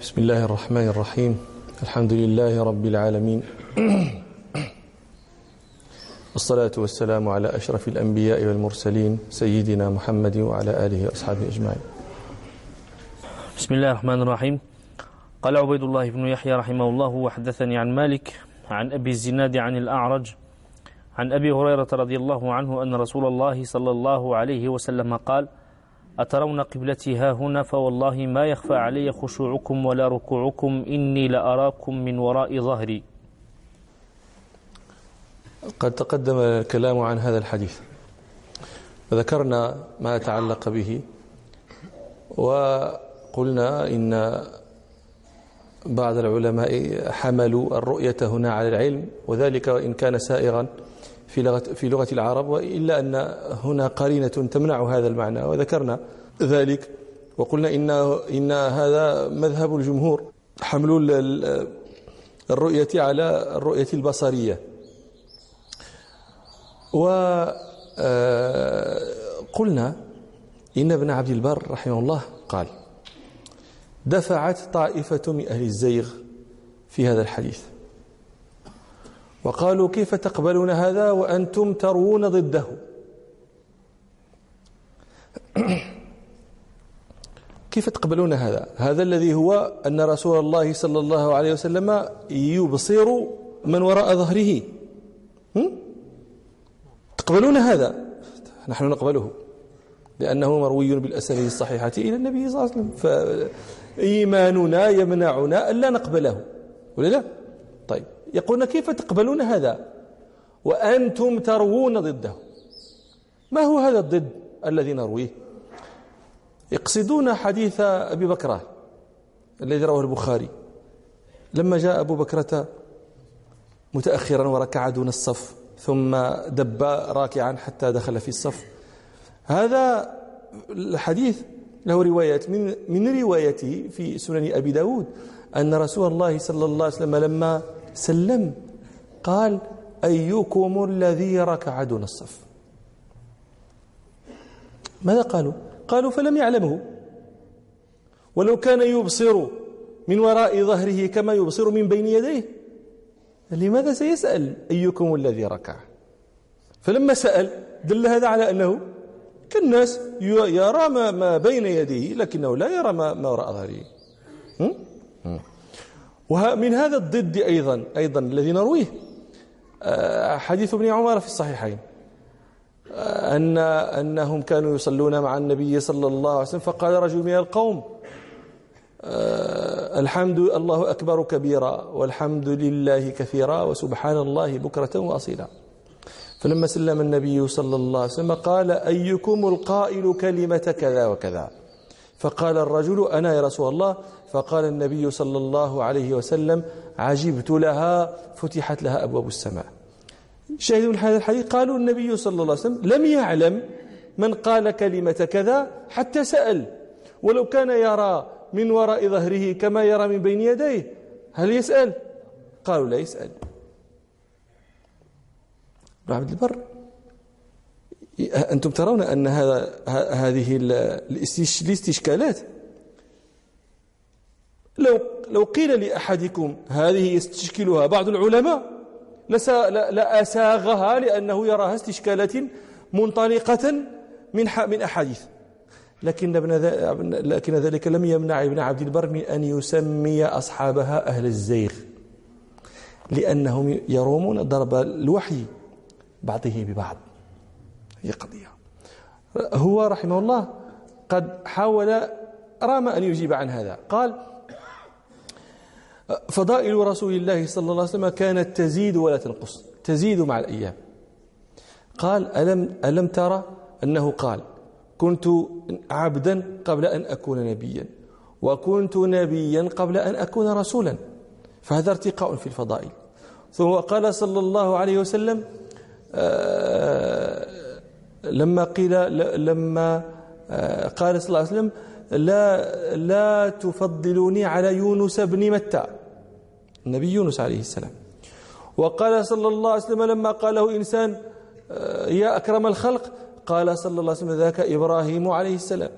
بسم الله الرحمن الرحيم الحمد لله رب العالمين والصلاة والسلام على أشرف الأنبياء والمرسلين سيدنا محمد وعلى آله وأصحابه أجمعين بسم الله الرحمن الرحيم قال عبيد الله بن يحيى رحمه الله وحدثني عن مالك عن أبي الزناد عن الأعرج عن أبي هريرة رضي الله عنه أن رسول الله صلى الله عليه وسلم قال أترون قبلتي ها هنا فوالله ما يخفى علي خشوعكم ولا ركوعكم إني لأراكم من وراء ظهري. قد تقدم الكلام عن هذا الحديث. وذكرنا ما يتعلق به وقلنا إن بعض العلماء حملوا الرؤية هنا على العلم وذلك وإن كان سائغا في لغة, في لغة العرب وإلا أن هنا قرينة تمنع هذا المعنى وذكرنا ذلك وقلنا إن, إن هذا مذهب الجمهور حمل الرؤية على الرؤية البصرية. وقلنا إن ابن عبد البر رحمه الله قال دفعت طائفة من أهل الزيغ في هذا الحديث. وقالوا كيف تقبلون هذا وأنتم تروون ضده؟ كيف تقبلون هذا؟ هذا الذي هو أن رسول الله صلى الله عليه وسلم يبصر من وراء ظهره. تقبلون هذا؟ نحن نقبله لأنه مروي بالأسانيد الصحيحة إلى النبي صلى الله عليه وسلم. فإيماننا يمنعنا ألا نقبله ولا لا؟ يقولون كيف تقبلون هذا؟ وأنتم تروون ضده. ما هو هذا الضد الذي نرويه؟ يقصدون حديث أبي بكرة الذي رواه البخاري. لما جاء أبو بكرة متأخرا وركع دون الصف ثم دب راكعا حتى دخل في الصف. هذا الحديث له روايات من من روايته في سنن أبي داود أن رسول الله صلى الله عليه وسلم لما سلم قال أيكم الذي ركع دون الصف؟ ماذا قالوا؟ قالوا فلم يعلمه. ولو كان يبصر من وراء ظهره كما يبصر من بين يديه. لماذا سيسأل أيكم الذي ركع؟ فلما سأل دل هذا على أنه كالناس يرى ما بين يديه لكنه لا يرى ما وراء ظهره. ومن هذا الضد أيضا أيضا الذي نرويه آه، حديث ابن عمر في الصحيحين آه، أن أنهم كانوا يصلون مع النبي صلى الله عليه وسلم فقال رجل من القوم آه، الحمد الله أكبر كبيرا والحمد لله كثيرا وسبحان الله بكرة وأصيلا. فلما سلم النبي صلى الله عليه وسلم قال أيكم القائل كلمة كذا وكذا؟ فقال الرجل أنا يا رسول الله فقال النبي صلى الله عليه وسلم عجبت لها فتحت لها أبواب السماء. شاهدوا هذا الحديث؟ قالوا النبي صلى الله عليه وسلم لم يعلم من قال كلمة كذا حتى سأل. ولو كان يرى من وراء ظهره كما يرى من بين يديه هل يسأل؟ قالوا لا يسأل. ابن عبد البر أنتم ترون أن هذا هذه الاستشكالات لو لو قيل لأحدكم هذه يستشكلها بعض العلماء لأساغها لأنه يراها استشكالات منطلقة من من أحاديث. لكن ابن لكن ذلك لم يمنع ابن عبد البر من أن يسمي أصحابها أهل الزيغ لأنهم يرومون ضرب الوحي بعضه ببعض. هي قضية. هو رحمه الله قد حاول رام أن يجيب عن هذا. قال فضائل رسول الله صلى الله عليه وسلم كانت تزيد ولا تنقص تزيد مع الأيام. قال ألم, ألم ترى أنه قال كنت عبدا قبل أن أكون نبيا وكنت نبيا قبل أن أكون رسولا فهذا ارتقاء في الفضائل. ثم قال صلى الله عليه وسلم آه، لما قيل لما آه، قال صلى الله عليه وسلم لا لا تفضلوني على يونس بن متى؟ النبي يونس عليه السلام. وقال صلى الله عليه وسلم لما قاله إنسان آه، يا أكرم الخلق قال صلى الله عليه وسلم ذاك إبراهيم عليه السلام.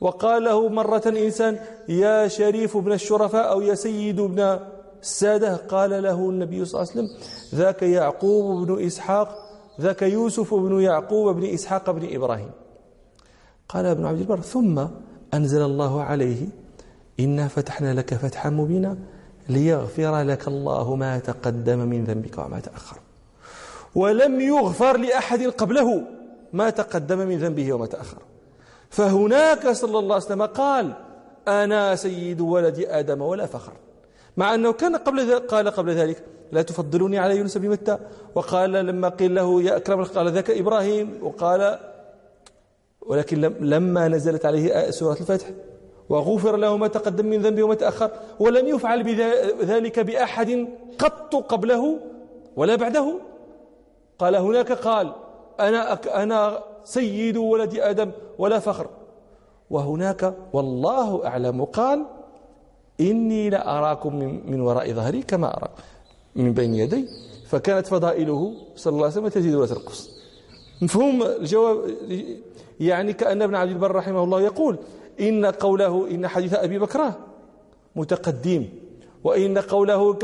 وقال له مرة إنسان يا شريف بن الشرفاء أو يا سيد بن السادة قال له النبي صلى الله عليه وسلم ذاك يعقوب بن إسحاق ذاك يوسف بن يعقوب بن إسحاق بن إبراهيم. قال ابن عبد البر ثم أنزل الله عليه إنا فتحنا لك فتحا مبينا ليغفر لك الله ما تقدم من ذنبك وما تأخر. ولم يغفر لأحد قبله ما تقدم من ذنبه وما تأخر. فهناك صلى الله عليه وسلم قال أنا سيد ولد آدم ولا فخر. مع أنه كان قبل قال قبل ذلك لا تفضلوني على يونس بن متى؟ وقال لما قيل له يا أكرم قال ذاك إبراهيم. وقال ولكن لما نزلت عليه سورة الفتح وغفر له ما تقدم من ذنبه وما تأخر ولم يفعل بذلك بأحد قط قبله ولا بعده. قال هناك قال أنا أنا سيد ولد آدم ولا فخر. وهناك والله أعلم قال إني لأراكم من وراء ظهري كما أرى من بين يدي. فكانت فضائله صلى الله عليه وسلم تزيد ولا تنقص. مفهوم الجواب يعني كأن ابن عبد البر رحمه الله يقول إن قوله إن حديث أبي بكرة متقدم وإن قوله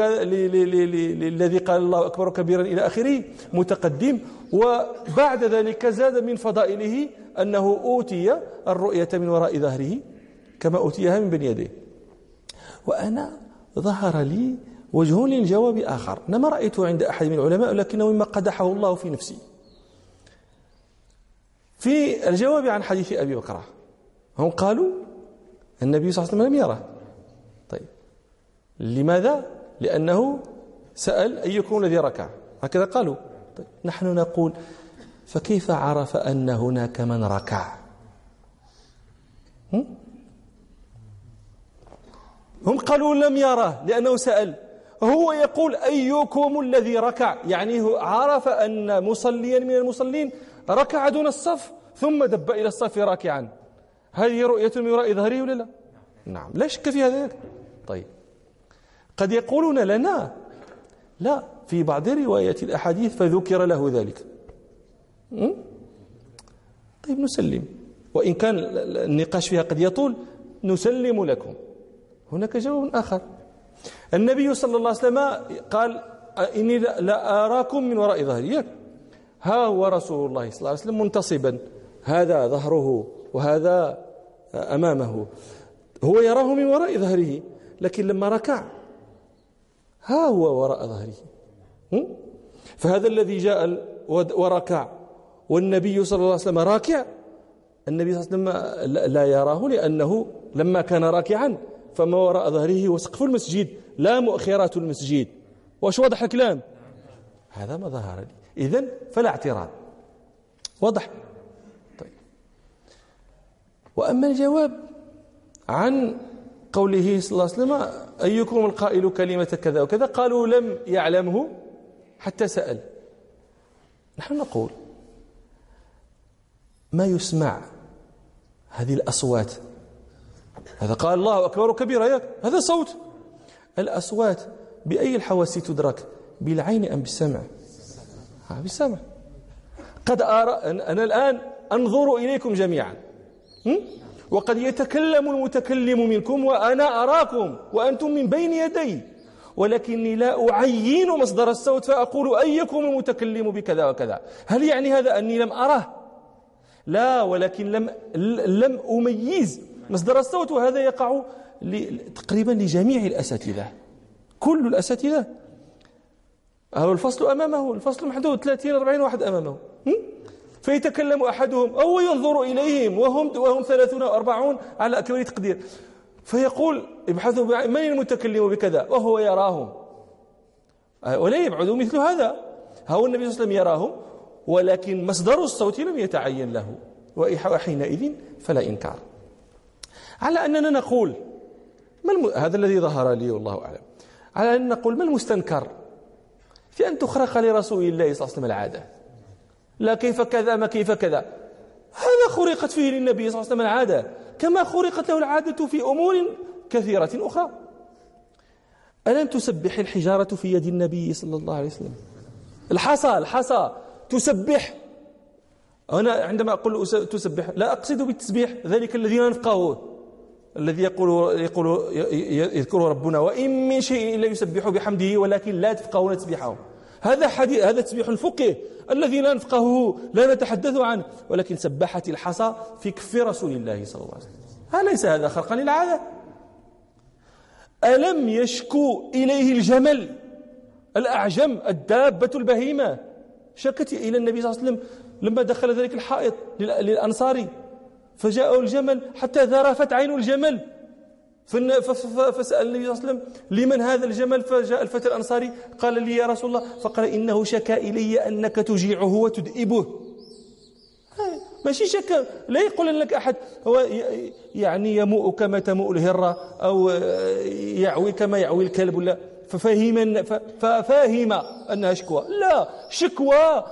الذي قال الله أكبر كبيرا إلى آخره متقدم. وبعد ذلك زاد من فضائله أنه أوتي الرؤية من وراء ظهره كما أوتيها من بين يديه. وأنا ظهر لي وجه للجواب آخر. أنا ما رأيته عند أحد من العلماء لكنه مما قدحه الله في نفسي في الجواب عن حديث أبي بكرة هم قالوا النبي صلى الله عليه وسلم لم يره. طيب. لماذا؟ لأنه سأل أيكم الذي ركع. هكذا قالوا. طيب. نحن نقول فكيف عرف أن هناك من ركع؟ هم؟ قالوا لم يره لأنه سأل. هو يقول أيكم الذي ركع؟ يعني هو عرف أن مصليا من المصلين ركع دون الصف ثم دب إلى الصف راكعا. هذه رؤية من وراء ظهره ولا لا؟ نعم. لا شك في هذا. طيب. قد يقولون لنا لا في بعض روايات الأحاديث فذكر له ذلك. طيب نسلم. وإن كان النقاش فيها قد يطول نسلم لكم. هناك جواب آخر. النبي صلى الله عليه وسلم قال إني لا أراكم من وراء ظهري ها هو رسول الله صلى الله عليه وسلم منتصبا. هذا ظهره وهذا أمامه. هو يراه من وراء ظهره لكن لما ركع ها هو وراء ظهره. فهذا الذي جاء وركع. والنبي صلى الله عليه وسلم راكع. النبي صلى الله عليه وسلم لا يراه لأنه لما كان راكعا فما وراء ظهره هو سقف المسجد لا مؤخرات المسجد. واش واضح الكلام؟ هذا ما ظهر لي. إذن فلا اعتراض. واضح؟ وأما الجواب عن قوله صلى الله عليه وسلم أيكم القائل كلمة كذا وكذا؟ قالوا لم يعلمه حتى سأل. نحن نقول ما يسمع هذه الأصوات؟ هذا قال الله أكبر كبيرا هذا صوت. الأصوات بأي الحواس تدرك؟ بالعين أم بالسمع؟ بالسمع. قد أرى أنا الآن أنظر إليكم جميعا. وقد يتكلم المتكلم منكم وأنا أراكم وأنتم من بين يدي. ولكني لا أعين مصدر الصوت فأقول أيكم المتكلم بكذا وكذا؟ هل يعني هذا أني لم أره؟ لا ولكن لم لم أميز مصدر الصوت وهذا يقع تقريبا لجميع الأساتذة. كل الأساتذة. الفصل أمامه الفصل محدود 30 40 واحد أمامه. فيتكلم أحدهم أو ينظر إليهم وهم وهم 30 أو 40 على أكمل تقدير. فيقول ابحثوا من المتكلم بكذا؟ وهو يراهم. ولا يبعد مثل هذا. هو النبي صلى الله عليه وسلم يراهم ولكن مصدر الصوت لم يتعين له وحينئذ فلا إنكار. على أننا نقول ما الم... هذا الذي ظهر لي والله أعلم. على أن نقول ما المستنكر في أن تخرق لرسول الله صلى الله عليه وسلم العادة؟ لا كيف كذا ما كيف كذا. هذا خرقت فيه للنبي صلى الله عليه وسلم العادة كما خرقت له العادة في أمور كثيرة أخرى. ألم تسبح الحجارة في يد النبي صلى الله عليه وسلم؟ الحصى الحصى. تسبح. هنا عندما أقول تسبح لا أقصد بالتسبيح ذلك الذي لا نفقهه الذي يقول يقول يذكره ربنا وإن من شيء إلا يسبح بحمده ولكن لا تفقهون تسبيحه. هذا حديث هذا تسبيح الفقه الذي لا نفقهه لا نتحدث عنه. ولكن سبحت الحصى في كف رسول الله صلى الله عليه وسلم. أليس هذا خرقا للعادة؟ ألم يشكو إليه الجمل؟ الأعجم الدابة البهيمة. شكت إلى النبي صلى الله عليه وسلم لما دخل ذلك الحائط للأنصاري. فجاءه الجمل حتى ذرفت عين الجمل. فسأل النبي صلى الله عليه وسلم لمن هذا الجمل؟ فجاء الفتى الأنصاري قال لي يا رسول الله. فقال إنه شكا إلي أنك تجيعه وتدئبه. ماشي شك لا يقول لك أحد هو يعني يموء كما تموء الهرة أو يعوي كما يعوي الكلب ولا ففهم ففاهم أنها شكوى. لا شكوى.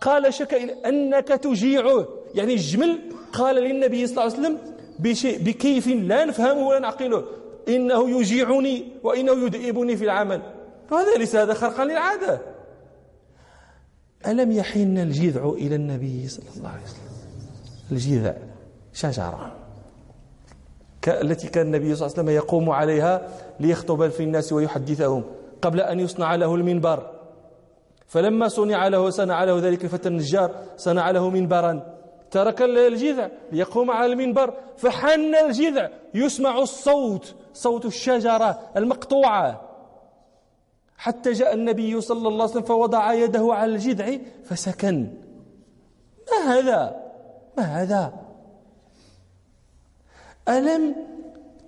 قال شكا أنك تجيعه. يعني الجمل قال للنبي صلى الله عليه وسلم بشيء بكيف لا نفهمه ولا نعقله. إنه يجيعني وإنه يدئبني في العمل. فهذا ليس هذا خرقا للعادة. ألم يحن الجذع إلى النبي صلى الله عليه وسلم؟ الجذع شجرة. التي كان النبي صلى الله عليه وسلم يقوم عليها ليخطب في الناس ويحدثهم قبل أن يصنع له المنبر. فلما صنع له صنع له ذلك الفتى النجار صنع له منبرا. ترك الجذع ليقوم على المنبر فحن الجذع يسمع الصوت صوت الشجرة المقطوعة. حتى جاء النبي صلى الله عليه وسلم فوضع يده على الجذع فسكن. ما هذا؟ ما هذا؟ ألم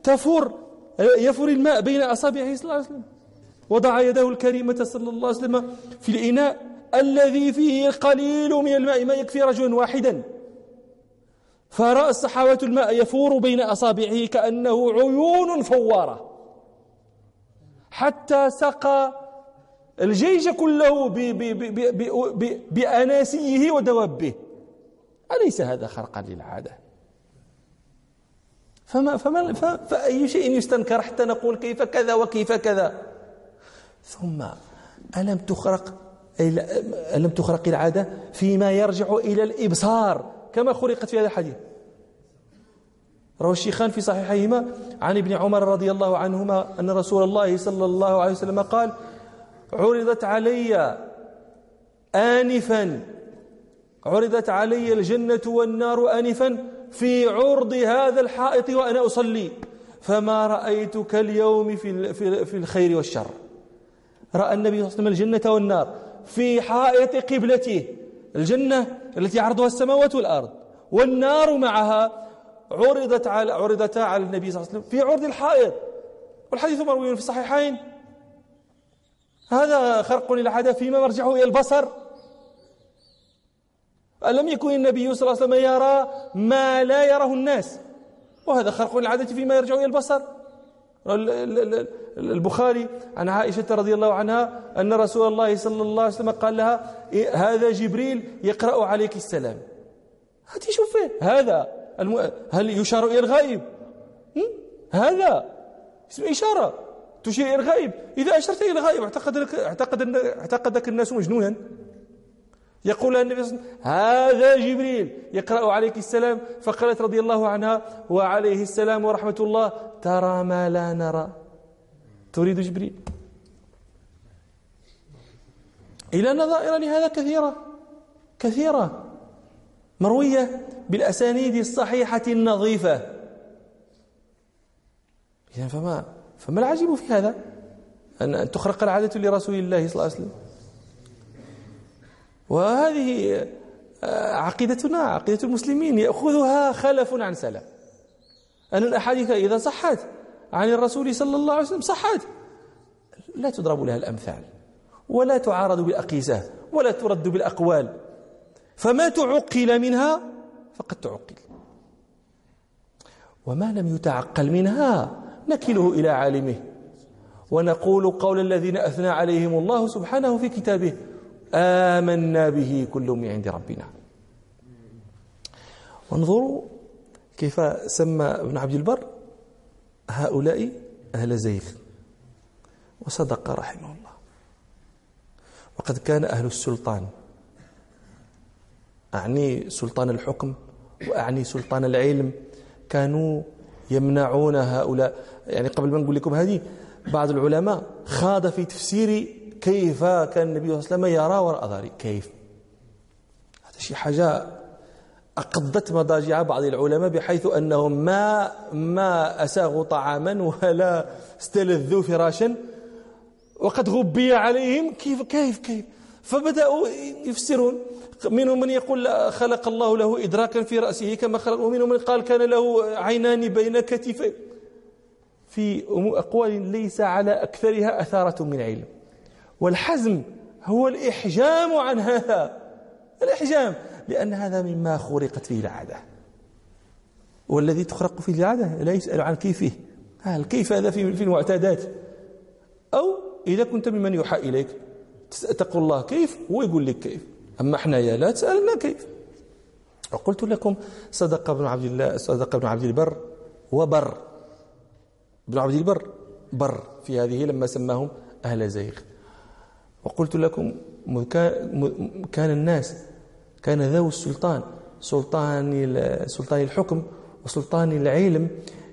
تفر يفر الماء بين أصابعه صلى الله عليه وسلم؟ وضع يده الكريمة صلى الله عليه وسلم في الإناء الذي فيه قليل من الماء ما يكفي رجلا واحدا. فرأى الصحابة الماء يفور بين أصابعه كأنه عيون فوارة. حتى سقى الجيش كله بأناسيه ودوابه. أليس هذا خرقا للعادة؟ فما فما فأي شيء يستنكر حتى نقول كيف كذا وكيف كذا؟ ثم ألم تخرق ألم تخرق العادة فيما يرجع إلى الإبصار؟ كما خلقت في هذا الحديث. روى الشيخان في صحيحيهما عن ابن عمر رضي الله عنهما أن رسول الله صلى الله عليه وسلم قال عرضت علي آنفا عرضت علي الجنة والنار آنفا في عرض هذا الحائط وأنا أصلي. فما رأيت كاليوم في في الخير والشر. رأى النبي صلى الله عليه وسلم الجنة والنار في حائط قبلته. الجنة التي عرضها السماوات والأرض. والنار معها عرضت على عرضتا على النبي صلى الله عليه وسلم في عرض الحائط. والحديث مروي في الصحيحين. هذا خرق للعادة فيما مرجعه إلى البصر. ألم يكن النبي صلى الله عليه وسلم يرى ما لا يراه الناس؟ وهذا خرق للعادة فيما يرجع إلى البصر. البخاري عن عائشة رضي الله عنها أن رسول الله صلى الله عليه وسلم قال لها هذا جبريل يقرأ عليك السلام. هاتي شوفي هذا هل يشار إلى الغائب؟ هذا اسم إشارة تشير إلى الغائب. إذا أشرت إلى الغائب اعتقد اعتقد اعتقدك الناس مجنونا. يقول النبي صلى الله عليه وسلم هذا جبريل. يقرأ عليك السلام فقالت رضي الله عنها وعليه السلام ورحمة الله. ترى ما لا نرى. تريد جبريل. إلى نظائر لهذا كثيرة كثيرة مروية بالأسانيد الصحيحة النظيفة. إذا فما فما العجيب في هذا؟ أن تخرق العادة لرسول الله صلى الله عليه وسلم. وهذه آه، عقيدتنا عقيدة المسلمين يأخذها خلف عن سلف. أن الأحاديث إذا صحت عن الرسول صلى الله عليه وسلم صحت. لا تضرب لها الأمثال ولا تعارض بالأقيسة ولا ترد بالأقوال. فما تعقل منها فقد تعقل. وما لم يتعقل منها نكله إلى عالمه. ونقول قول الذين أثنى عليهم الله سبحانه في كتابه آمنا به كل من عند ربنا. وانظروا كيف سمى ابن عبد البر هؤلاء أهل زيغ. وصدق رحمه الله. وقد كان أهل السلطان. أعني سلطان الحكم وأعني سلطان العلم كانوا يمنعون هؤلاء. يعني قبل ما نقول لكم هذه بعض العلماء خاض في تفسير كيف كان النبي صلى الله عليه وسلم يرى وراء ظهره كيف؟ هذا شيء حاجة أقضت مضاجع بعض العلماء بحيث أنهم ما ما أساغوا طعاما ولا استلذوا فراشا وقد غبي عليهم. كيف؟ كيف؟ كيف؟ فبدأوا يفسرون. منهم من يقول خلق الله له إدراكا في رأسه كما خلق ومنهم من قال كان له عينان بين كتفيه في أقوال ليس على أكثرها أثارة من علم. والحزم هو الإحجام عن هذا. الإحجام لأن هذا مما خرقت فيه العادة. والذي تخرق فيه العادة لا يسأل عن كيفه. الكيف هذا في المعتادات؟ أو إذا كنت ممن يوحى إليك تقول الله كيف؟ هو يقول لك كيف. أما إحنا يا لا تسألنا كيف. وقلت لكم صدق ابن عبد الله صدق ابن عبد البر وبر. ابن عبد البر بر في هذه لما سماهم أهل زيغ. وقلت لكم كان الناس كان ذو السلطان سلطان سلطان الحكم وسلطان العلم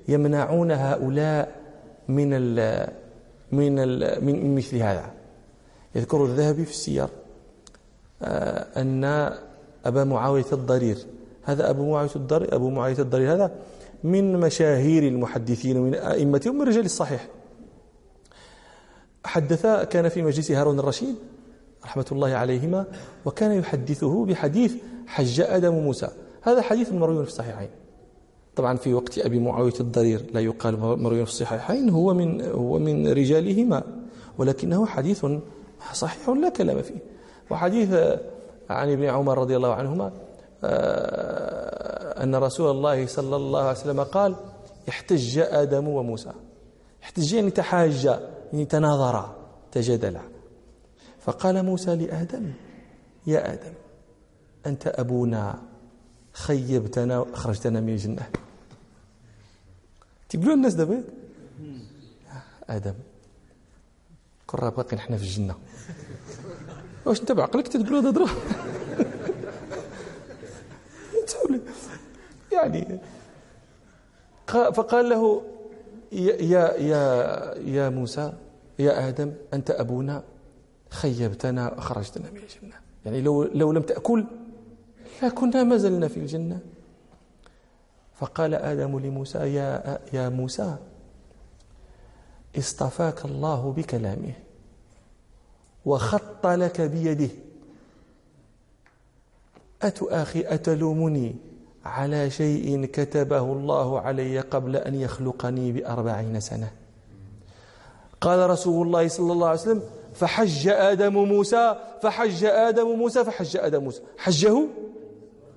يمنعون هؤلاء من ال من ال من مثل هذا. يذكر الذهبي في السير آه، أن أبا معاوية الضرير هذا أبو معاوية الضرير أبو معاوية الضرير هذا من مشاهير المحدثين ومن أئمتهم من رجال الصحيح. حدث كان في مجلس هارون الرشيد رحمة الله عليهما وكان يحدثه بحديث حج آدم موسى. هذا حديث مروي في الصحيحين. طبعا في وقت أبي معاوية الضرير لا يقال مروي في الصحيحين هو من هو من رجالهما ولكنه حديث صحيح لا كلام فيه. وحديث عن ابن عمر رضي الله عنهما آه، أن رسول الله صلى الله عليه وسلم قال احتج آدم وموسى. احتج يعني تحاج يعني تناظرا تجادلا فقال موسى لآدم يا آدم أنت أبونا خيبتنا وأخرجتنا من الجنة. تقولوا الناس دابا؟ آدم كون راه باقي نحن في الجنة. واش انت بعقلك تقولوا هذا يعني فقال له يا يا يا موسى يا آدم أنت أبونا خيبتنا وأخرجتنا من الجنة. يعني لو لو لم تأكل لكنا ما زلنا في الجنة. فقال آدم لموسى يا يا موسى اصطفاك الله بكلامه وخط لك بيده. أتؤاخي أتلومني؟ على شيء كتبه الله علي قبل أن يخلقني بأربعين سنة. قال رسول الله صلى الله عليه وسلم فحج آدم موسى فحج آدم موسى فحج آدم موسى. حجه؟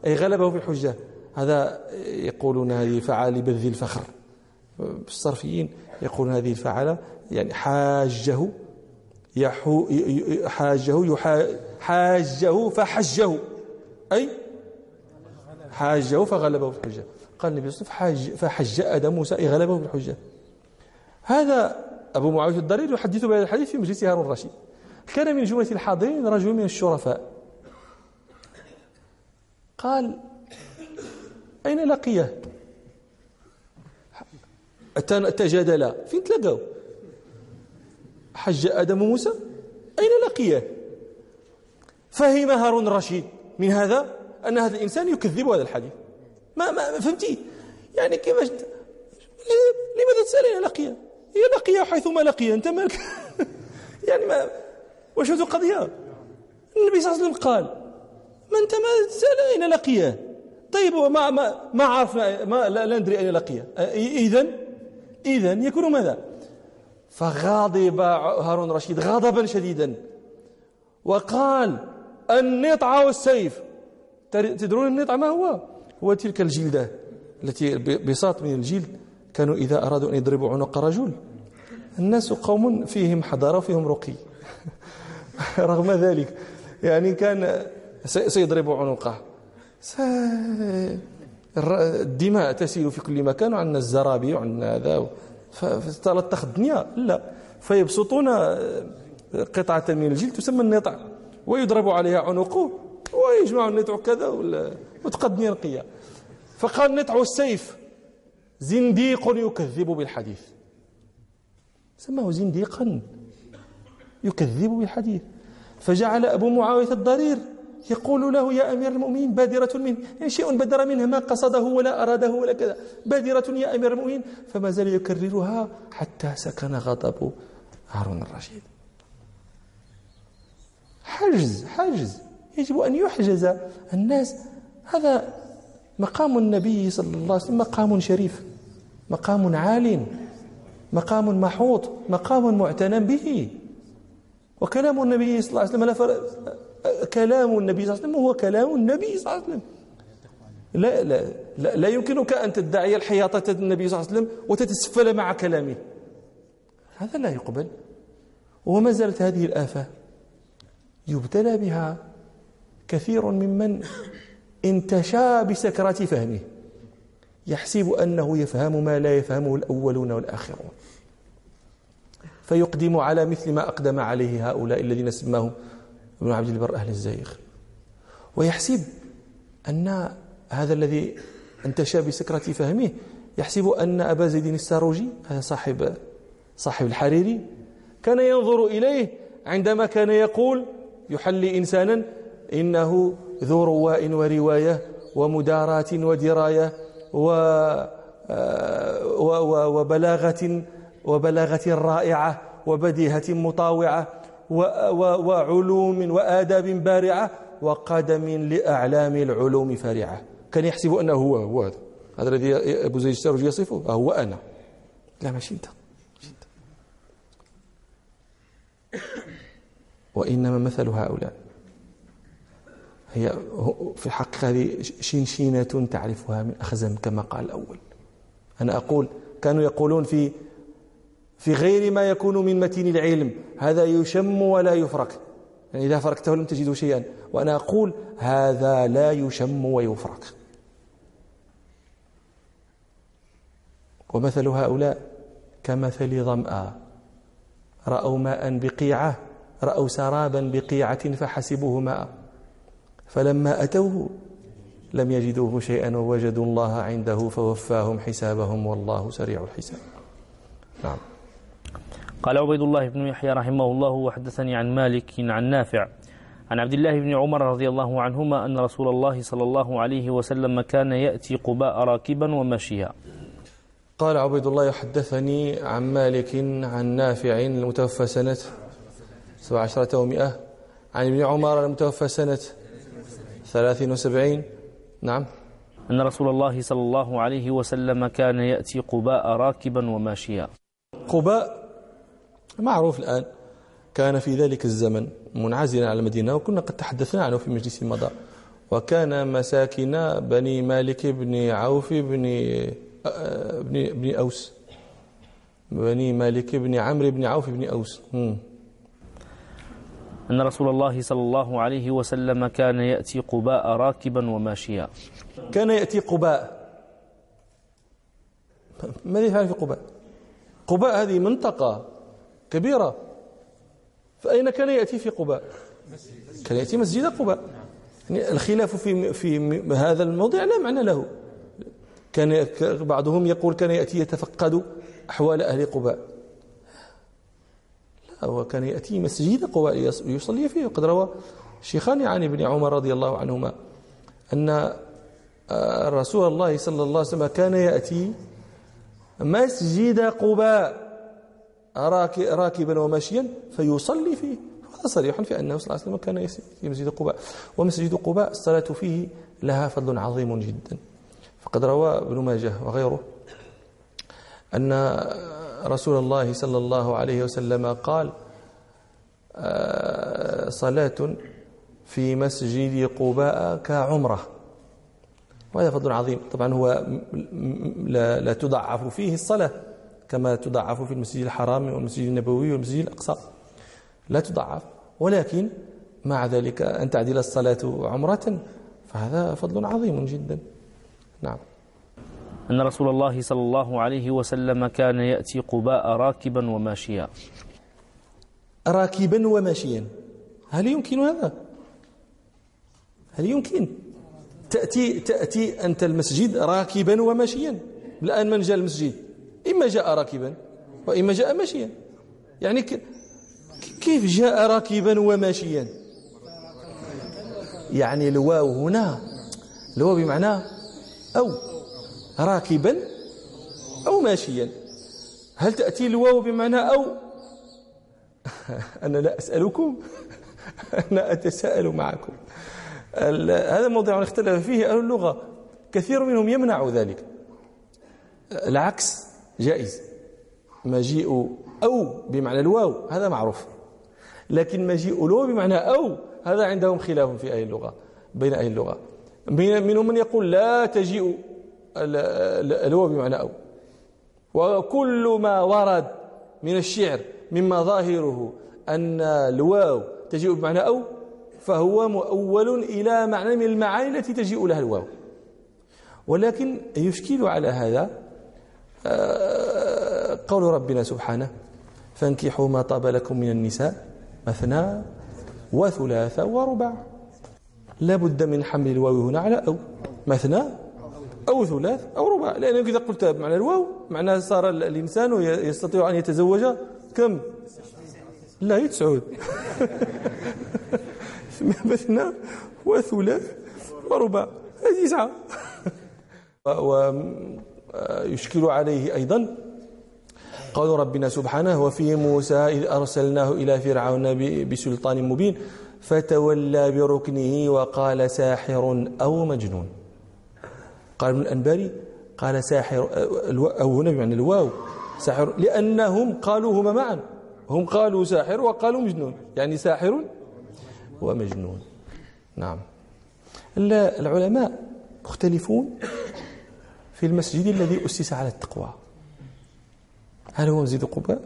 أي غلبه في الحجة. هذا يقولون هذه فعال بذي الفخر. الصرفيين يقولون هذه الفعالة يعني حاجة يحو حاجة حاجة فحجه. أي حاجة فغلبه في الحجة قال النبي صلى وسلم فحج آدم موسى غلبه في الحجة هذا أبو معاوية الضرير يحدث بهذا الحديث في مجلس هارون الرشيد. كان من جملة الحاضرين رجل من الشرفاء. قال أين لقيه؟ تجادلا فين تلاقوا حج آدم وموسى؟ أين لقيه؟ فهم هارون الرشيد. من هذا؟ أن هذا الإنسان يكذب هذا الحديث. ما, ما فهمتي؟ يعني كيفاش لماذا تسأل أين لقيه هي لقيه حيثما لقيه أنت مالك يعني ما واش هذه القضية؟ النبي صلى الله عليه وسلم قال ما أنت ما تسأل أين لقيه طيب ما ما ما عرفنا ما لا, لا ندري أين لقيه إذا إذا يكون ماذا؟ فغضب هارون الرشيد غضبا شديدا وقال النطع والسيف. تدرون النطع ما هو؟ هو تلك الجلدة التي بساط من الجلد. كانوا إذا أرادوا أن يضربوا عنق رجل. الناس قوم فيهم حضارة وفيهم رقي. رغم ذلك يعني كان سيضرب عنقه. الدماء تسيل في كل مكان وعندنا الزرابي وعندنا هذا فتلطخ الدنيا. لا. فيبسطون قطعة من الجلد تسمى النطع ويضرب عليها عنقه. ويجمعوا النطع كذا وتقدني نقية فقال نطع السيف. زنديق يكذب بالحديث. سماه زنديقا. يكذب بالحديث. فجعل أبو معاوية الضرير يقول له يا أمير المؤمنين بادرة منه. يعني شيء بدر منها ما قصده ولا أراده ولا كذا. بادرة يا أمير المؤمنين. فما زال يكررها حتى سكن غضب هارون الرشيد. حجز حجز. يجب أن يحجز الناس. هذا مقام النبي صلى الله عليه وسلم مقام شريف مقام عال مقام محوط مقام معتنى به. وكلام النبي صلى الله عليه وسلم لا فرق كلام النبي صلى الله عليه وسلم هو كلام النبي صلى الله عليه وسلم. لا لا لا, لا يمكنك أن تدعي الحياطة النبي صلى الله عليه وسلم وتتسفل مع كلامه. هذا لا يقبل. وما زالت هذه الآفة يبتلى بها. كثير ممن انتشى بسكرة فهمه. يحسب أنه يفهم ما لا يفهمه الأولون والآخرون. فيقدم على مثل ما أقدم عليه هؤلاء الذين سماهم ابن عبد البر أهل الزيغ. ويحسب أن هذا الذي انتشى بسكرة فهمه يحسب أن أبا زيد الساروجي هذا صاحب صاحب الحريري كان ينظر إليه عندما كان يقول يحلي إنسانا إنه ذو رواء ورواية ومداراة ودراية و آه، وبلاغة وبلاغة رائعة وبديهة مطاوعة وعلوم وآداب بارعة وقدم لأعلام العلوم فارعة. كان يحسب أنه هو هو هذا. هذا الذي أبو زيد السرج يصفه. هو أنا. لا ماشي أنت. وإنما مثل هؤلاء. هي في الحقيقة هذه شنشينة تعرفها من أخزم كما قال الأول. أنا أقول كانوا يقولون في في غير ما يكون من متين العلم هذا يشم ولا يفرك. يعني إذا فركته لم تجدوا شيئا. وأنا أقول هذا لا يشم ويفرك. ومثل هؤلاء كمثل ظمأ. رأوا ماء بقيعة رأوا سرابا بقيعة فحسبوه ماء. فلما أتوه لم يجدوه شيئا ووجدوا الله عنده فوفاهم حسابهم والله سريع الحساب. نعم. قال عبيد الله بن يحيى رحمه الله وحدثني عن مالك عن نافع عن عبد الله بن عمر رضي الله عنهما أن رسول الله صلى الله عليه وسلم كان يأتي قباء راكبا وماشيا قال عبيد الله يحدثني عن مالك عن نافع المتوفى سنة سبع عشرة ومئة عن ابن عمر المتوفى سنة ثلاثين وسبعين. نعم. أن رسول الله صلى الله عليه وسلم كان يأتي قباء راكبا وماشيا. قباء معروف الآن. كان في ذلك الزمن منعزلا على المدينة وكنا قد تحدثنا عنه في مجلس مضى. وكان مساكن بني مالك بن عوف بن بن بن أوس. بني مالك بن عمرو بن عوف بن أوس. أن رسول الله صلى الله عليه وسلم كان يأتي قباء راكبا وماشيا. كان يأتي قباء. ماذا يفعل في قباء؟ قباء هذه منطقة كبيرة. فأين كان يأتي في قباء؟ كان يأتي مسجد قباء. يعني الخلاف في في هذا الموضع لا معنى له. كان بعضهم يقول كان يأتي يتفقد أحوال أهل قباء. هو كان يأتي مسجد قباء يصلي فيه. وقد روى شيخان عن ابن عمر رضي الله عنهما أن رسول الله صلى الله عليه وسلم كان يأتي مسجد قباء راكبا وماشيا فيصلي فيه. هذا صريح في أنه صلى الله عليه وسلم كان في مسجد قباء. ومسجد قباء الصلاة فيه لها فضل عظيم جدا. فقد روى ابن ماجه وغيره أن رسول الله صلى الله عليه وسلم قال آه، صلاة في مسجد قباء كعمرة. وهذا فضل عظيم. طبعا هو لا, لا تضعف فيه الصلاة كما تضعف في المسجد الحرام والمسجد النبوي والمسجد الأقصى. لا تضعف. ولكن مع ذلك أن تعدل الصلاة عمرة فهذا فضل عظيم جدا. نعم. أن رسول الله صلى الله عليه وسلم كان يأتي قباء راكبا وماشيا. راكبا وماشيا. هل يمكن هذا؟ هل يمكن؟ تأتي تأتي أنت المسجد راكبا وماشيا. الآن من جاء المسجد؟ إما جاء راكبا وإما جاء ماشيا. يعني كيف جاء راكبا وماشيا؟ يعني الواو هنا الواو بمعنى أو. راكبا أو ماشيا. هل تأتي الواو بمعنى أو؟ أنا لا أسألكم. أنا أتساءل معكم. هذا موضوع اختلف فيه أهل اللغة. كثير منهم يمنع ذلك. العكس جائز. مجيء أو بمعنى الواو هذا معروف. لكن مجيء الواو بمعنى أو هذا عندهم خلاف في أهل اللغة بين أهل اللغة. منهم من يقول لا تجيء الواو بمعنى أو. وكل ما ورد من الشعر مما ظاهره أن الواو تجيء بمعنى أو فهو مؤول إلى معنى من المعاني التي تجيء لها الواو. ولكن يشكل على هذا آه، قول ربنا سبحانه فانكحوا ما طاب لكم من النساء مثنى وثلاث ورباع. لا بد من حمل الواو هنا على أو. مثنى أو ثلاث أو رباع لأنك إذا قلت معنى الواو معناه صار الإنسان يستطيع أن يتزوج كم؟ لا يتسعود مثنى وثلاث ورباع هذه تسعة. ويشكل عليه أيضا قول ربنا سبحانه وفي موسى إذ أرسلناه إلى فرعون بسلطان مبين فتولى بركنه وقال ساحر أو مجنون. قال ابن الأنباري قال ساحر أو هنا بمعنى الواو ساحر لأنهم قالوا هما معا. هم قالوا ساحر وقالوا مجنون. يعني ساحر ومجنون. نعم. العلماء مختلفون في المسجد الذي أسس على التقوى. هل هو مسجد قباء؟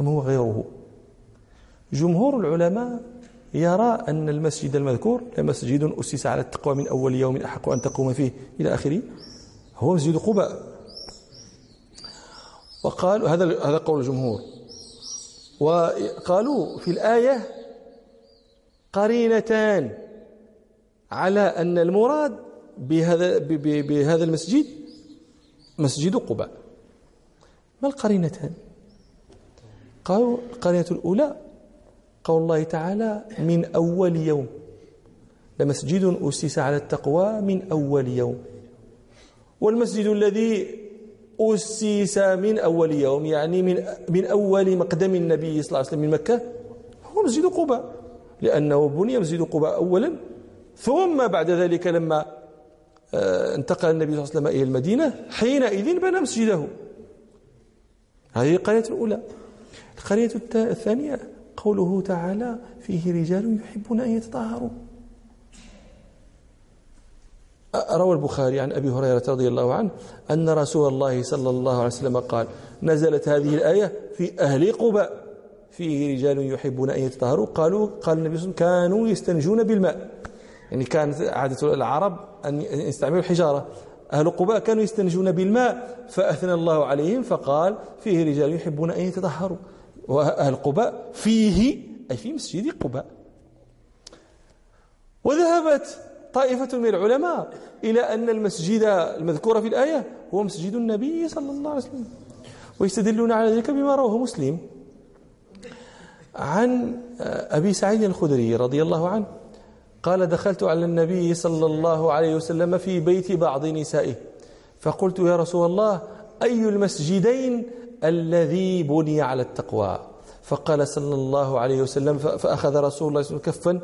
أم هو غيره؟ جمهور العلماء يرى أن المسجد المذكور لمسجد أسس على التقوى من أول يوم أحق أن تقوم فيه إلى آخره هو مسجد قباء. وقالوا هذا هذا قول الجمهور. وقالوا في الآية قرينتان على أن المراد بهذا بهذا المسجد مسجد قباء. ما القرينتان؟ قالوا القرينة الأولى قول الله تعالى من أول يوم. لمسجد أسس على التقوى من أول يوم. والمسجد الذي أسس من أول يوم يعني من من أول مقدم النبي صلى الله عليه وسلم من مكة هو مسجد قباء. لأنه بني مسجد قباء أولا. ثم بعد ذلك لما آه، انتقل النبي صلى الله عليه وسلم إلى المدينة حينئذ بنى مسجده. هذه القرية الأولى. القرية الثانية قوله تعالى فيه رجال يحبون أن يتطهروا. روى البخاري عن أبي هريرة رضي الله عنه أن رسول الله صلى الله عليه وسلم قال نزلت هذه الآية في أهل قباء. فيه رجال يحبون أن يتطهروا. قالوا قال النبي صلى الله عليه وسلم كانوا يستنجون بالماء. يعني كانت عادة العرب أن يستعملوا الحجارة. أهل قباء كانوا يستنجون بالماء فأثنى الله عليهم فقال فيه رجال يحبون أن يتطهروا. وأهل قباء فيه أي في مسجد قباء. وذهبت طائفة من العلماء إلى أن المسجد المذكور في الآية هو مسجد النبي صلى الله عليه وسلم ويستدلون على ذلك بما رواه مسلم عن أبي سعيد الخدري رضي الله عنه. قال دخلت على النبي صلى الله عليه وسلم في بيت بعض نسائه فقلت يا رسول الله أي المسجدين الذي بني على التقوى. فقال صلى الله عليه وسلم فأخذ رسول الله صلى الله عليه وسلم كفا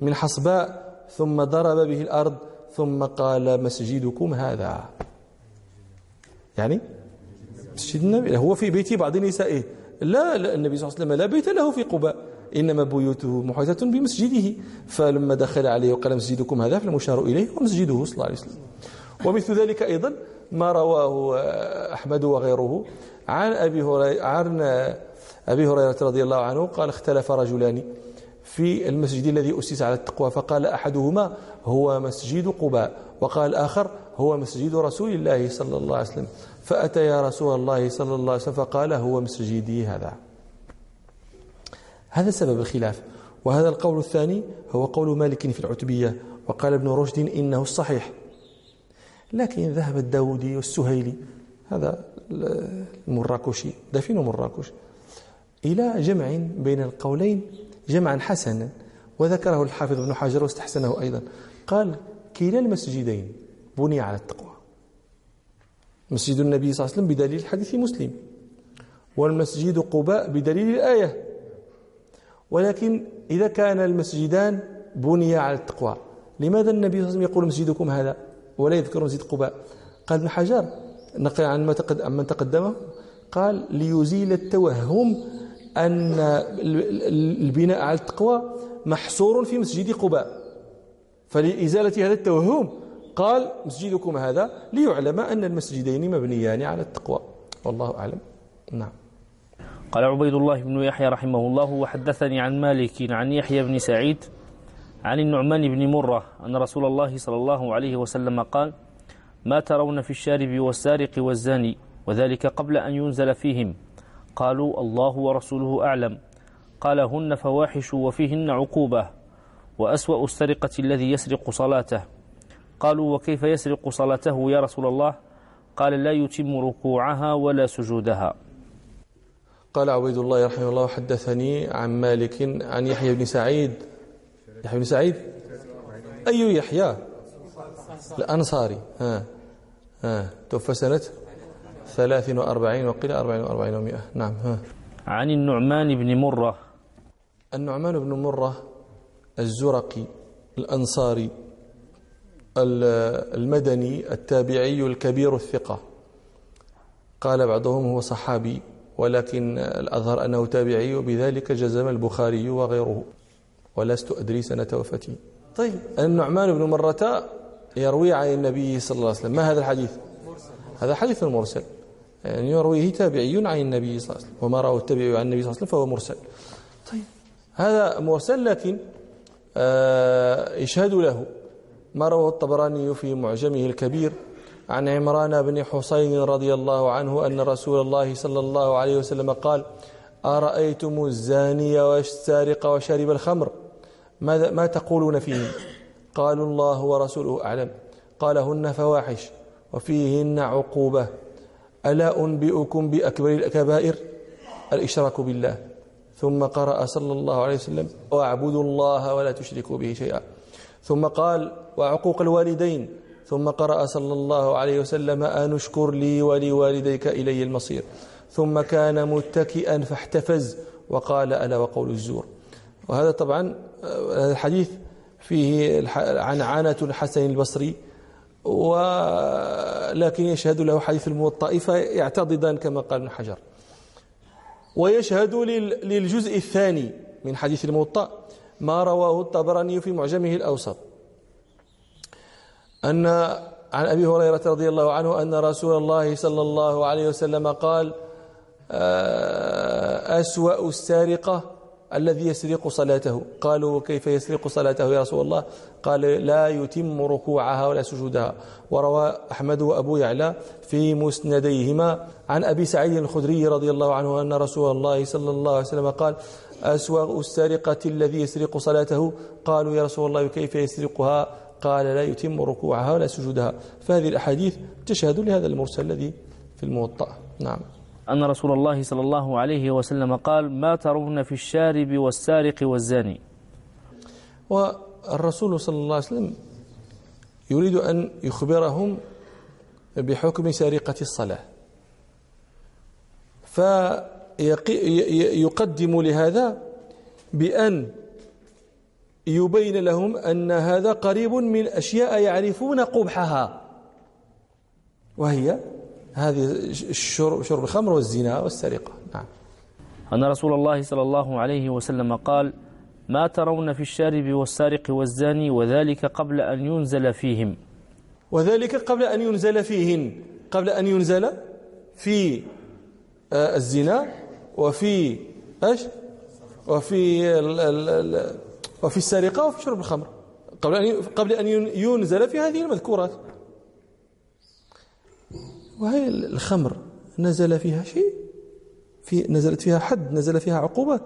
من حصباء ثم ضرب به الأرض ثم قال مسجدكم هذا. يعني مسجد النبي هو في بيت بعض نسائه. لا, لا النبي صلى الله عليه وسلم لا بيت له في قباء إنما بيوته محيطة بمسجده. فلما دخل عليه وقال مسجدكم هذا فالمشار إليه ومسجده صلى الله عليه وسلم. ومثل ذلك أيضا ما رواه أحمد وغيره عن أبي هريرة عن أبي هريرة رضي الله عنه قال اختلف رجلان في المسجد الذي أسس على التقوى فقال أحدهما هو مسجد قباء وقال الآخر هو مسجد رسول الله صلى الله عليه وسلم. فأتى يا رسول الله صلى الله عليه وسلم فقال هو مسجدي هذا. هذا سبب الخلاف. وهذا القول الثاني هو قول مالك في العتبية وقال ابن رشد إنه الصحيح لكن ذهب الداودي والسهيلي هذا المراكشي دفين مراكش إلى جمع بين القولين جمعا حسنا وذكره الحافظ ابن حجر واستحسنه أيضا. قال كلا المسجدين بني على التقوى. مسجد النبي صلى الله عليه وسلم بدليل حديث مسلم والمسجد قباء بدليل الآية. ولكن إذا كان المسجدان بني على التقوى لماذا النبي صلى الله عليه وسلم يقول مسجدكم هذا؟ ولا يذكر مسجد قباء. قال ابن حجر نقل عن من تقدمه قال ليزيل التوهم أن البناء على التقوى محصور في مسجد قباء. فلإزالة هذا التوهم قال مسجدكم هذا ليعلم أن المسجدين مبنيان على التقوى. والله أعلم. نعم. قال عبيد الله بن يحيى رحمه الله وحدثني عن مالك عن يحيى بن سعيد عن النعمان بن مرة أن رسول الله صلى الله عليه وسلم قال ما ترون في الشارب والسارق والزاني وذلك قبل أن ينزل فيهم. قالوا الله ورسوله أعلم. قال هن فواحش وفيهن عقوبة وأسوأ السرقة الذي يسرق صلاته. قالوا وكيف يسرق صلاته يا رسول الله؟ قال لا يتم ركوعها ولا سجودها. قال عبيد الله رحمه الله حدثني عن مالك عن يحيى بن سعيد يحيى بن سعيد؟ أي يحيى. الأنصاري. ها ها. توفى سنة ثلاث وأربعين وقيل أربعين وأربعين ومئة نعم ها. عن النعمان بن مرة. النعمان بن مرة الزرقي الأنصاري المدني التابعي الكبير الثقة. قال بعضهم هو صحابي ولكن الأظهر أنه تابعي وبذلك جزم البخاري وغيره. ولست أدري سنة وفاته طيب. النعمان بن مرة يروي عن النبي صلى الله عليه وسلم. ما هذا الحديث؟ هذا حديث مرسل. يعني يرويه تابعي عن النبي صلى الله عليه وسلم. وما رواه التابعي عن النبي صلى الله عليه وسلم فهو مرسل. طيب. هذا مرسل لكن آه يشهد له. ما رواه الطبراني في معجمه الكبير عن عمران بن حسين رضي الله عنه أن رسول الله صلى الله عليه وسلم قال أرأيتم الزاني والسارق وشارب الخمر؟ ماذا ما تقولون فيهم قالوا الله ورسوله أعلم. قال هن فواحش وفيهن عقوبة. ألا أنبئكم بأكبر الكبائر؟ الإشراك بالله. ثم قرأ صلى الله عليه وسلم واعبدوا الله ولا تشركوا به شيئا. ثم قال وعقوق الوالدين. ثم قرأ صلى الله عليه وسلم أن اشكر لي ولوالديك إلي المصير. ثم كان متكئا فاحتفز وقال ألا وقول الزور. وهذا طبعا هذا الحديث فيه عنعنة الحسن البصري ولكن يشهد له حديث الموطأ فيعتضدان كما قال ابن حجر. ويشهد للجزء الثاني من حديث الموطأ ما رواه الطبراني في معجمه الأوسط. أن عن أبي هريرة رضي الله عنه أن رسول الله صلى الله عليه وسلم قال آه، أسوأ السارقة الذي يسرق صلاته. قالوا كيف يسرق صلاته يا رسول الله؟ قال لا يتم ركوعها ولا سجودها. وروى أحمد وأبو يعلى في مسنديهما عن أبي سعيد الخدري رضي الله عنه أن رسول الله صلى الله عليه وسلم قال أسوأ السارقة الذي يسرق صلاته؟ قالوا يا رسول الله كيف يسرقها؟ قال لا يتم ركوعها ولا سجودها. فهذه الأحاديث تشهد لهذا المرسل الذي في الموطأ. نعم. أن رسول الله صلى الله عليه وسلم قال ما ترون في الشارب والسارق والزاني. والرسول صلى الله عليه وسلم يريد أن يخبرهم بحكم سرقة الصلاة. فيقدم لهذا بأن يبين لهم أن هذا قريب من أشياء يعرفون قبحها وهي هذه الشرب شرب الخمر والزنا والسرقة. نعم. أن رسول الله صلى الله عليه وسلم قال ما ترون في الشارب والسارق والزاني وذلك قبل أن ينزل فيهم. وذلك قبل أن ينزل فيهن. قبل أن ينزل في آه، الزنا وفي إيش؟ وفي ال ال ال وفي السرقة وفي شرب الخمر. قبل أن قبل أن ينزل في هذه المذكورات. وهي الخمر. نزل فيها شيء؟ في نزلت فيها حد نزل فيها عقوبة؟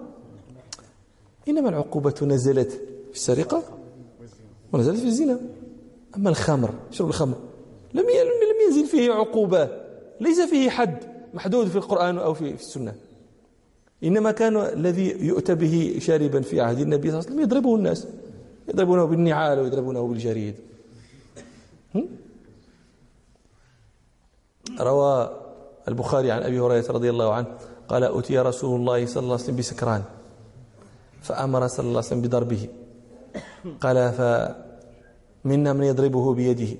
إنما العقوبة نزلت في السرقة ونزلت في الزنا. أما الخمر شرب الخمر. لم لم ينزل فيه عقوبة. ليس فيه حد محدود في القرآن أو في السنة. إنما كان الذي يؤتى به شاربا في عهد النبي صلى الله عليه وسلم يضربه الناس. يضربونه بالنعال ويضربونه بالجريد. روى البخاري عن أبي هريرة رضي الله عنه قال أتي رسول الله صلى الله عليه وسلم بسكران فأمر صلى الله عليه وسلم بضربه. قال فمنا من يضربه بيده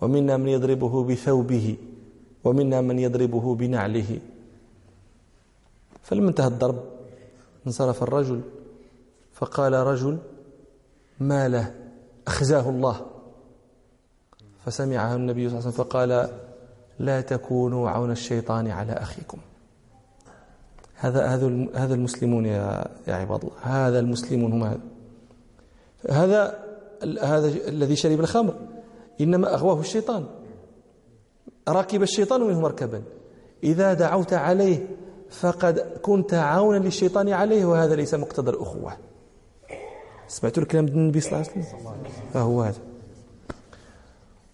ومنا من يضربه بثوبه ومنا من يضربه بنعله. فلما انتهى الضرب انصرف الرجل فقال رجل ما له؟ أخزاه الله. فسمعه النبي صلى الله عليه وسلم فقال لا تكونوا عون الشيطان على أخيكم. هذا هذا هذا المسلمون يا يا عباد الله. هذا المسلمون هم هذا. هذا هذا الذي شرب الخمر. إنما أغواه الشيطان. ركب الشيطان منه مركبا. إذا دعوت عليه فقد كنت عونا للشيطان عليه وهذا ليس مقتضى الأخوة. سمعتوا الكلام النبي صلى الله عليه وسلم؟ فهو هذا.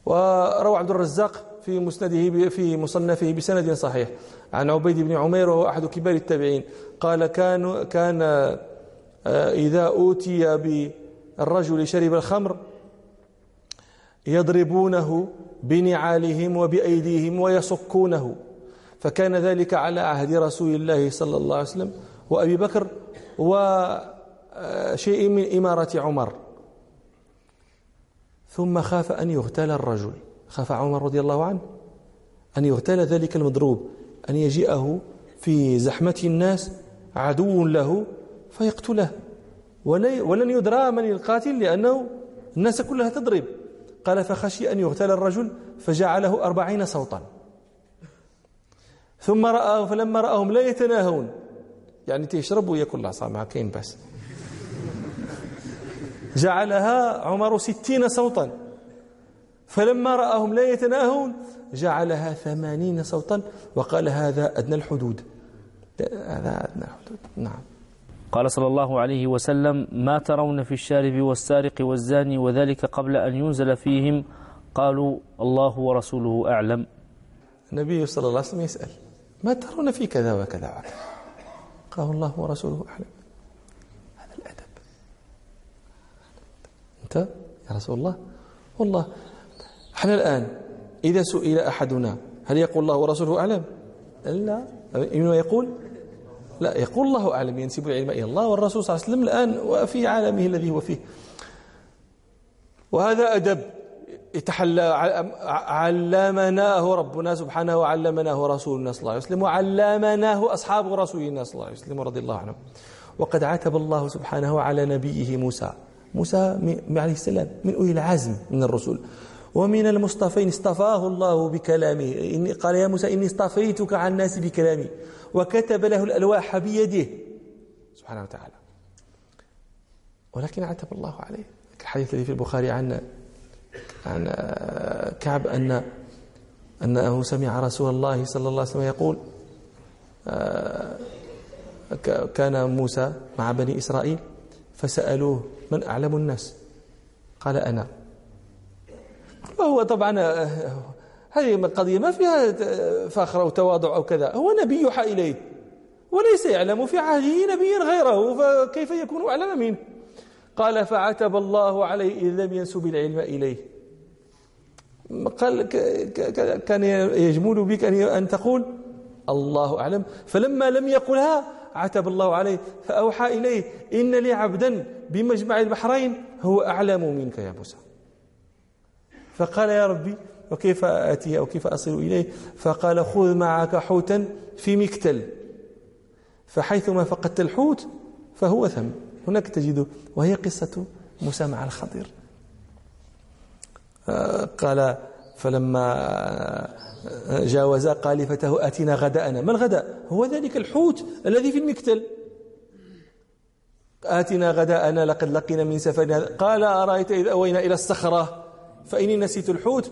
وروى عبد الرزاق في مسنده في مصنفه بسند صحيح. عن عبيد بن عمير وهو أحد كبار التابعين. قال كان كان آه، إذا أوتي بالرجل شرب الخمر يضربونه بنعالهم وبأيديهم ويصكونه. فكان ذلك على عهد رسول الله صلى الله عليه وسلم وأبي بكر وشيء من إمارة عمر. ثم خاف أن يغتال الرجل. خاف عمر رضي الله عنه أن يغتال ذلك المضروب أن يجيئه في زحمة الناس عدو له فيقتله. ولن يدرى من القاتل لأنه الناس كلها تضرب. قال فخشي أن يغتال الرجل فجعله أربعين صوتا. ثم رآه فلما رآهم لا يتناهون. يعني تشرب ويأكل العصا مع كاين بس جعلها عمر ستين صوتا. فلما رآهم لا يتناهون جعلها ثمانين صوتا وقال هذا أدنى الحدود. هذا أدنى الحدود. نعم. قال صلى الله عليه وسلم ما ترون في الشارب والسارق والزاني وذلك قبل أن ينزل فيهم؟ قالوا الله ورسوله أعلم. النبي صلى الله عليه وسلم يسأل ما ترون في كذا وكذا وكذا؟ قال الله ورسوله أعلم. هذا الأدب. أنت يا رسول الله؟ والله إحنا الآن إذا سئل أحدنا هل يقول الله ورسوله أعلم؟ لا. يقول؟ لا يقول الله أعلم ينسب العلم إلى الله والرسول صلى الله عليه وسلم الآن وفي عالمه الذي هو فيه. وهذا أدب يتحلى علمناه ربنا سبحانه وعلمناه رسولنا صلى الله عليه وسلم وعلمناه أصحاب رسولنا صلى الله عليه وسلم رضي الله عنهم. وقد عتب الله سبحانه على نبيه موسى. موسى عليه السلام من أولي العزم من الرسل ومن المصطفين اصطفاه الله بكلامه. إني قال يا موسى إني اصطفيتك عن الناس بكلامي. وكتب له الألواح بيده. سبحانه وتعالى. ولكن عتب الله عليه. الحديث الذي في البخاري عن عن كعب أن أنه سمع رسول الله صلى الله عليه وسلم يقول آه، كان موسى مع بني إسرائيل فسألوه من أعلم الناس؟ قال أنا. وهو طبعا آه، هذه القضية ما فيها فخر أو تواضع أو كذا. هو نبي يوحى إليه. وليس يعلم في عهده نبيا غيره فكيف يكون أعلم منه؟ قال فعتب الله عليه إذ لم ينسب العلم إليه. قال كان يجمل بك أن تقول الله أعلم. فلما لم يقلها عتب الله عليه فأوحى إليه إن لي عبدا بمجمع البحرين هو أعلم منك يا موسى. فقال يا ربي وكيف آتيه أو كيف أصل إليه؟ فقال خذ معك حوتا في مكتل. فحيثما فقدت الحوت فهو ثم. هناك تجد وهي قصة موسى مع الخضر قال فلما جاوزا قال لفتاه آتنا غداءنا. ما الغداء؟ هو ذلك الحوت الذي في المكتل. آتنا غداءنا لقد لقينا من سفرنا. قال أرأيت إذ أوينا إلى الصخرة؟ فإني نسيت الحوت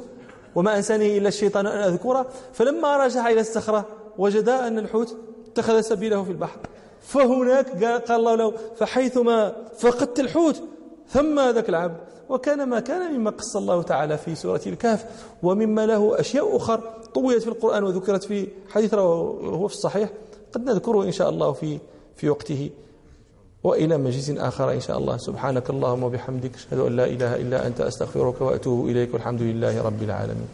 وما أنساني إلا الشيطان أن أذكره. فلما رجع إلى الصخرة وجد أن الحوت اتخذ سبيله في البحر. فهناك قال الله له فحيثما فقدت الحوت ثم ذاك العبد. وكان ما كان مما قص الله تعالى في سورة الكهف ومما له أشياء أخر طويت في القرآن وذكرت في حديث هو في الصحيح. قد نذكره إن شاء الله في في وقته. وإلى مجلس آخر إن شاء الله. سبحانك اللهم وبحمدك أشهد أن لا إله إلا أنت أستغفرك وأتوب إليك والحمد لله رب العالمين.